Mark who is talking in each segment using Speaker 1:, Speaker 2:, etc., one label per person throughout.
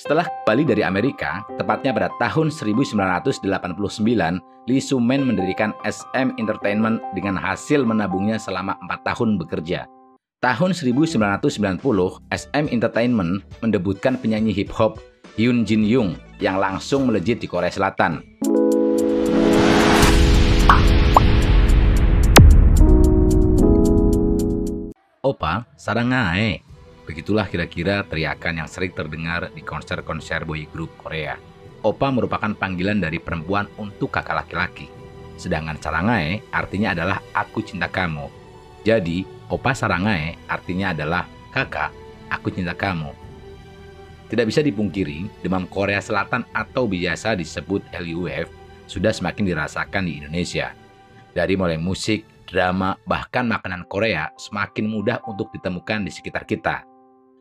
Speaker 1: Setelah kembali dari Amerika, tepatnya pada tahun 1989, Lee Soo-man mendirikan SM Entertainment dengan hasil menabungnya selama 4 tahun bekerja. Tahun 1990, SM Entertainment mendebutkan penyanyi hip hop Hyun Jin Young yang langsung melejit di Korea Selatan. Opa, sarangae. Begitulah kira-kira teriakan yang sering terdengar di konser-konser boy group Korea. Opa merupakan panggilan dari perempuan untuk kakak laki-laki. Sedangkan sarangae artinya adalah aku cinta kamu. Jadi, opa sarangae artinya adalah kakak, aku cinta kamu. Tidak bisa dipungkiri, demam Korea Selatan atau biasa disebut LUF sudah semakin dirasakan di Indonesia. Dari mulai musik, drama, bahkan makanan Korea semakin mudah untuk ditemukan di sekitar kita.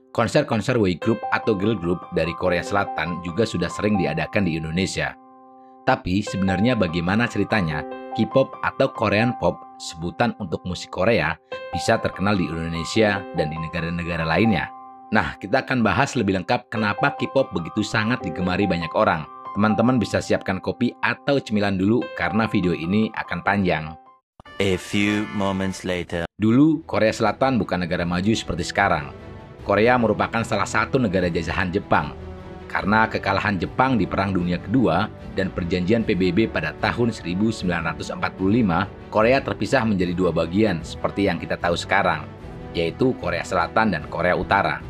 Speaker 1: Konser-konser boy group atau girl group dari Korea Selatan juga sudah sering diadakan di Indonesia. Tapi sebenarnya bagaimana ceritanya K-pop atau Korean pop, sebutan untuk musik Korea, bisa terkenal di Indonesia dan di negara-negara lainnya? Nah, kita akan bahas lebih lengkap kenapa K-pop begitu sangat digemari banyak orang. Teman-teman bisa siapkan kopi atau cemilan dulu karena video ini akan panjang.
Speaker 2: A few moments later.
Speaker 1: Dulu, Korea Selatan bukan negara maju seperti sekarang. Korea merupakan salah satu negara jajahan Jepang. Karena kekalahan Jepang di Perang Dunia Kedua dan perjanjian PBB pada tahun 1945, Korea terpisah menjadi dua bagian seperti yang kita tahu sekarang, yaitu Korea Selatan dan Korea Utara.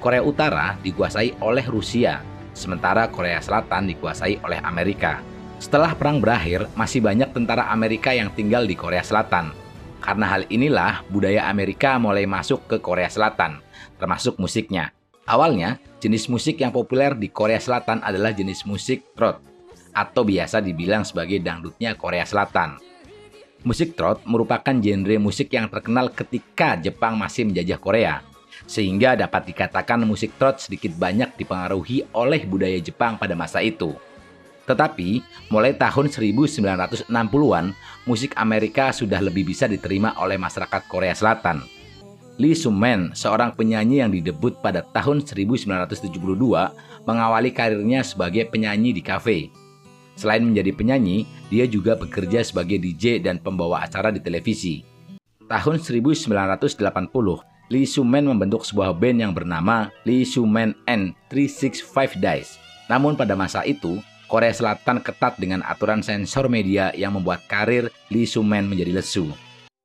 Speaker 1: Korea Utara dikuasai oleh Rusia, sementara Korea Selatan dikuasai oleh Amerika. Setelah perang berakhir, masih banyak tentara Amerika yang tinggal di Korea Selatan. Karena hal inilah budaya Amerika mulai masuk ke Korea Selatan termasuk musiknya. Awalnya, jenis musik yang populer di Korea Selatan adalah jenis musik trot, atau biasa dibilang sebagai dangdutnya Korea Selatan. Musik trot merupakan genre musik yang terkenal ketika Jepang masih menjajah Korea, sehingga dapat dikatakan musik trot sedikit banyak dipengaruhi oleh budaya Jepang pada masa itu. Tetapi, mulai tahun 1960-an, musik Amerika sudah lebih bisa diterima oleh masyarakat Korea Selatan. Lee Soo-man, seorang penyanyi yang didebut pada tahun 1972, mengawali karirnya sebagai penyanyi di kafe. Selain menjadi penyanyi, dia juga bekerja sebagai DJ dan pembawa acara di televisi. Tahun 1980, Lee Soo-man membentuk sebuah band yang bernama Lee Soo-man and 365 Days. Namun pada masa itu, Korea Selatan ketat dengan aturan sensor media yang membuat karir Lee Soo-man menjadi lesu.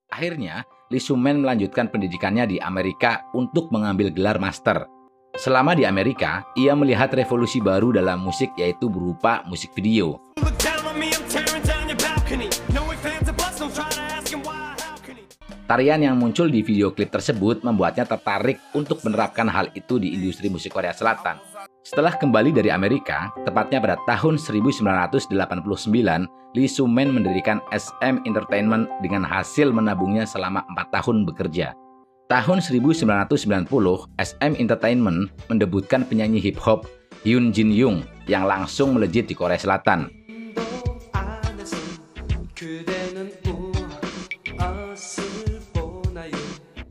Speaker 1: Akhirnya, Lee Soo-man melanjutkan pendidikannya di Amerika untuk mengambil gelar master. Selama di Amerika, ia melihat revolusi baru dalam musik yaitu berupa musik video. Tarian yang muncul di video klip tersebut membuatnya tertarik untuk menerapkan hal itu di industri musik Korea Selatan. Setelah kembali dari Amerika, tepatnya pada tahun 1989, Lee Soo-man mendirikan SM Entertainment dengan hasil menabungnya selama 4 tahun bekerja. Tahun 1990, SM Entertainment mendebutkan penyanyi hip hop Hyun Jin Young yang langsung melejit di Korea Selatan.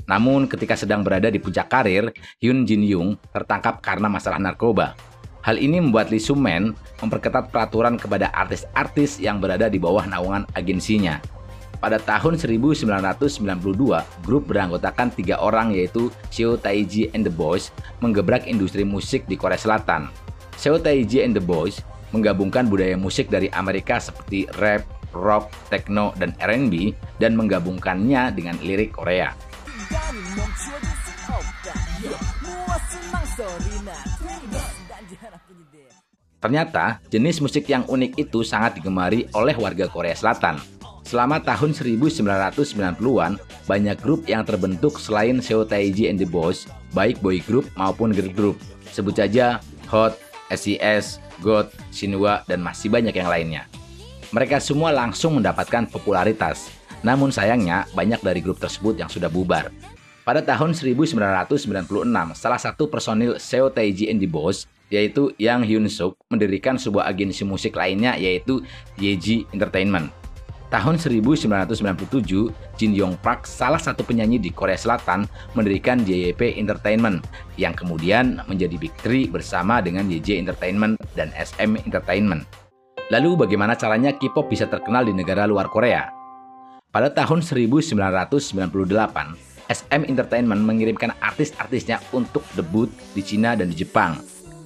Speaker 1: Namun ketika sedang berada di puncak karir, Hyun Jin Young tertangkap karena masalah narkoba. Hal ini membuat Lee Soo-man memperketat peraturan kepada artis-artis yang berada di bawah naungan agensinya. Pada tahun 1992, grup beranggotakan tiga orang yaitu Seo Taiji and the Boys menggebrak industri musik di Korea Selatan. Seo Taiji and the Boys menggabungkan budaya musik dari Amerika seperti rap, rock, techno, dan R&B dan menggabungkannya dengan lirik Korea. Ternyata, jenis musik yang unik itu sangat digemari oleh warga Korea Selatan. Selama tahun 1990-an, banyak grup yang terbentuk selain Seo Taiji and the Boys, baik boy group maupun girl group. Sebut saja Hot, SES, God, Shinhwa, dan masih banyak yang lainnya. Mereka semua langsung mendapatkan popularitas. Namun sayangnya, banyak dari grup tersebut yang sudah bubar. Pada tahun 1996, salah satu personil Seo Taiji and the Boys yaitu Yang Hyun Suk mendirikan sebuah agensi musik lainnya yaitu Yeji Entertainment. Tahun 1997, Jin Yong Park, salah satu penyanyi di Korea Selatan, mendirikan JYP Entertainment, yang kemudian menjadi Big Three bersama dengan YJ Entertainment dan SM Entertainment. Lalu bagaimana caranya K-pop bisa terkenal di negara luar Korea? Pada tahun 1998, SM Entertainment mengirimkan artis-artisnya untuk debut di Cina dan di Jepang.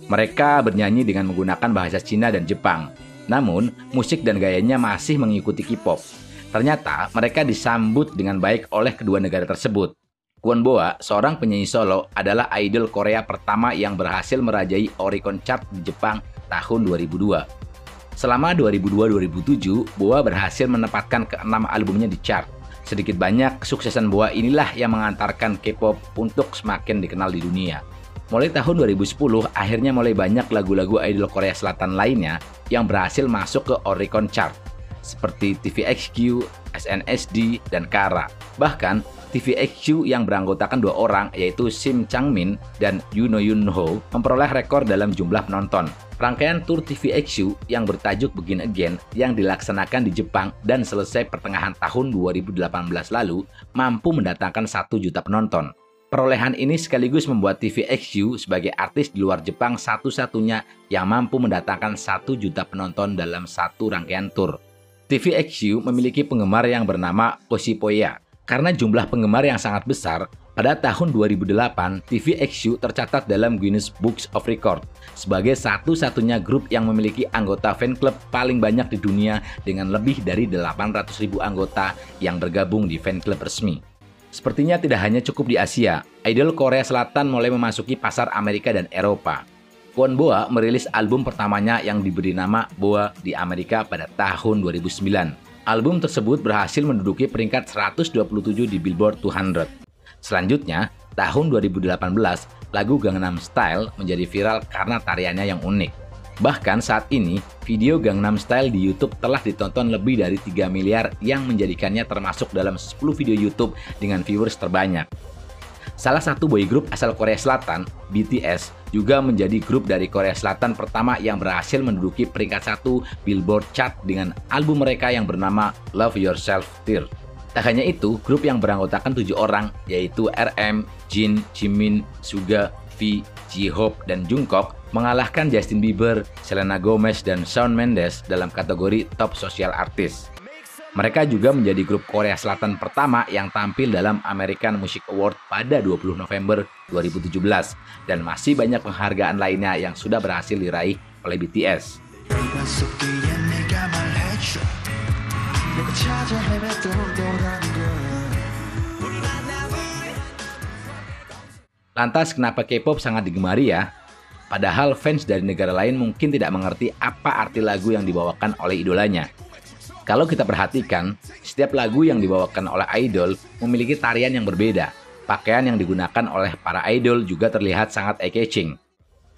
Speaker 1: Mereka bernyanyi dengan menggunakan bahasa Cina dan Jepang, namun, musik dan gayanya masih mengikuti K-pop. Ternyata mereka disambut dengan baik oleh kedua negara tersebut. Kwon Boa, seorang penyanyi solo, adalah idol Korea pertama yang berhasil merajai Oricon Chart di Jepang tahun 2002. Selama 2002-2007, Boa berhasil menempatkan keenam albumnya di chart. Sedikit banyak kesuksesan Boa inilah yang mengantarkan K-pop untuk semakin dikenal di dunia. Mulai tahun 2010, akhirnya mulai banyak lagu-lagu idol Korea Selatan lainnya yang berhasil masuk ke Oricon Chart, seperti TVXQ, SNSD, dan Kara. Bahkan, TVXQ yang beranggotakan dua orang, yaitu Sim Changmin dan Yoon Yoon Ho, memperoleh rekor dalam jumlah penonton. Rangkaian tur TVXQ yang bertajuk Begin Again yang dilaksanakan di Jepang dan selesai pertengahan tahun 2018 lalu mampu mendatangkan satu juta penonton. Perolehan ini sekaligus membuat TVXU sebagai artis di luar Jepang satu-satunya yang mampu mendatangkan satu juta penonton dalam satu rangkaian tur. TVXU memiliki penggemar yang bernama Koshipoya. Karena jumlah penggemar yang sangat besar, pada tahun 2008, TVXU tercatat dalam Guinness Books of Record sebagai satu-satunya grup yang memiliki anggota fan club paling banyak di dunia dengan lebih dari 800.000 anggota yang bergabung di fan club resmi. Sepertinya tidak hanya cukup di Asia, idol Korea Selatan mulai memasuki pasar Amerika dan Eropa. Kwon Boa merilis album pertamanya yang diberi nama Boa di Amerika pada tahun 2009. Album tersebut berhasil menduduki peringkat 127 di Billboard 200. Selanjutnya, tahun 2018, lagu Gangnam Style menjadi viral karena tariannya yang unik. Bahkan saat ini, video Gangnam Style di YouTube telah ditonton lebih dari 3 miliar yang menjadikannya termasuk dalam 10 video YouTube dengan viewers terbanyak. Salah satu boy group asal Korea Selatan, BTS, juga menjadi grup dari Korea Selatan pertama yang berhasil menduduki peringkat satu Billboard Chart dengan album mereka yang bernama Love Yourself Tear. Tak hanya itu, grup yang beranggotakan tujuh orang, yaitu RM, Jin, Jimin, Suga, V, J-Hope, dan Jungkook, mengalahkan Justin Bieber, Selena Gomez, dan Shawn Mendes dalam kategori Top Social Artist. Mereka juga menjadi grup Korea Selatan pertama yang tampil dalam American Music Award pada 20 November 2017 dan masih banyak penghargaan lainnya yang sudah berhasil diraih oleh BTS. Lantas kenapa K-pop sangat digemari ya? Padahal fans dari negara lain mungkin tidak mengerti apa arti lagu yang dibawakan oleh idolanya. Kalau kita perhatikan, setiap lagu yang dibawakan oleh idol memiliki tarian yang berbeda. Pakaian yang digunakan oleh para idol juga terlihat sangat eye-catching.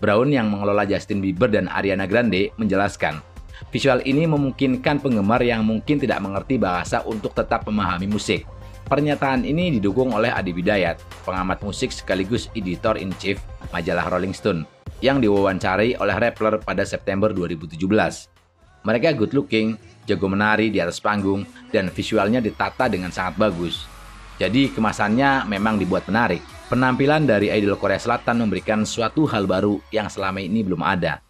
Speaker 1: Brown yang mengelola Justin Bieber dan Ariana Grande menjelaskan, visual ini memungkinkan penggemar yang mungkin tidak mengerti bahasa untuk tetap memahami musik. Pernyataan ini didukung oleh Adi Bidayat, pengamat musik sekaligus editor-in-chief majalah Rolling Stone yang diwawancarai oleh Rappler pada September 2017. Mereka good looking, jago menari di atas panggung, dan visualnya ditata dengan sangat bagus. Jadi kemasannya memang dibuat menarik. Penampilan dari idol Korea Selatan memberikan suatu hal baru yang selama ini belum ada.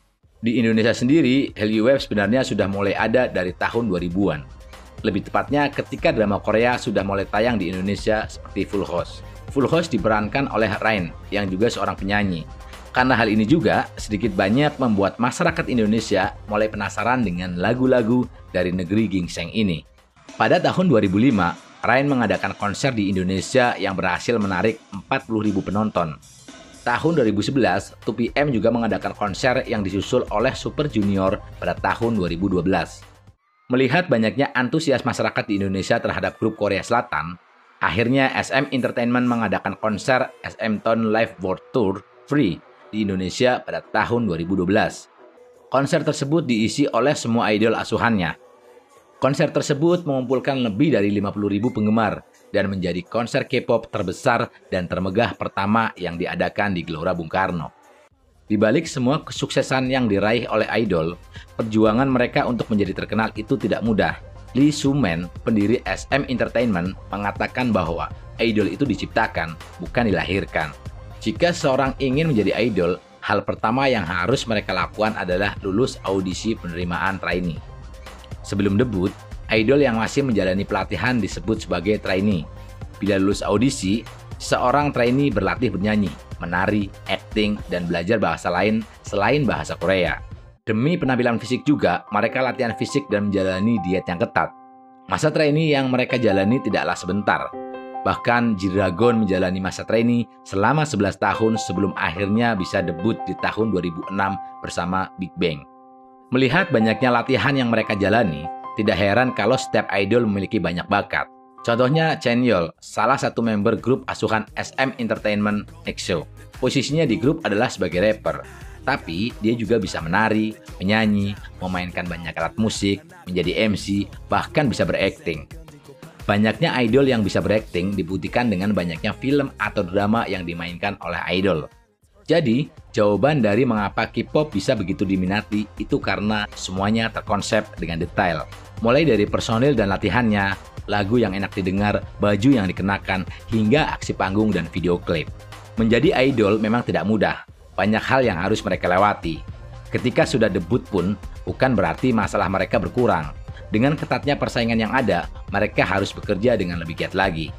Speaker 1: Di Indonesia sendiri, Hallyu Wave sebenarnya sudah mulai ada dari tahun 2000-an. Lebih tepatnya ketika drama Korea sudah mulai tayang di Indonesia seperti Full House. Full House diperankan oleh Rain, yang juga seorang penyanyi. Karena hal ini juga sedikit banyak membuat masyarakat Indonesia mulai penasaran dengan lagu-lagu dari negeri gingseng ini. Pada tahun 2005, Ryan mengadakan konser di Indonesia yang berhasil menarik 40.000 penonton. Tahun 2011, 2PM juga mengadakan konser yang disusul oleh Super Junior pada tahun 2012. Melihat banyaknya antusias masyarakat di Indonesia terhadap grup Korea Selatan, akhirnya SM Entertainment mengadakan konser SM Town Live World Tour Free di Indonesia pada tahun 2012. Konser tersebut diisi oleh semua idol asuhannya. Konser tersebut mengumpulkan lebih dari 50.000 penggemar dan menjadi konser K-pop terbesar dan termegah pertama yang diadakan di Gelora Bung Karno. Di balik semua kesuksesan yang diraih oleh idol, perjuangan mereka untuk menjadi terkenal itu tidak mudah. Lee Sumen, pendiri SM Entertainment, mengatakan bahwa idol itu diciptakan, bukan dilahirkan. Jika seorang ingin menjadi idol, hal pertama yang harus mereka lakukan adalah lulus audisi penerimaan trainee. Sebelum debut, idol yang masih menjalani pelatihan disebut sebagai trainee. Bila lulus audisi, seorang trainee berlatih bernyanyi, menari, acting, dan belajar bahasa lain selain bahasa Korea. Demi penampilan fisik juga, mereka latihan fisik dan menjalani diet yang ketat. Masa trainee yang mereka jalani tidaklah sebentar. Bahkan G-Dragon menjalani masa trainee selama 11 tahun sebelum akhirnya bisa debut di tahun 2006 bersama Big Bang. Melihat banyaknya latihan yang mereka jalani, tidak heran kalau setiap idol memiliki banyak bakat. Contohnya Chen Yol, salah satu member grup asuhan SM Entertainment EXO. Posisinya di grup adalah sebagai rapper. Tapi dia juga bisa menari, menyanyi, memainkan banyak alat musik, menjadi MC, bahkan bisa berakting. Banyaknya idol yang bisa berakting dibuktikan dengan banyaknya film atau drama yang dimainkan oleh idol. Jadi, jawaban dari mengapa K-pop bisa begitu diminati itu karena semuanya terkonsep dengan detail. Mulai dari personil dan latihannya, lagu yang enak didengar, baju yang dikenakan, hingga aksi panggung dan video klip. Menjadi idol memang tidak mudah, banyak hal yang harus mereka lewati. Ketika sudah debut pun, bukan berarti masalah mereka berkurang. Dengan ketatnya persaingan yang ada, mereka harus bekerja dengan lebih giat lagi.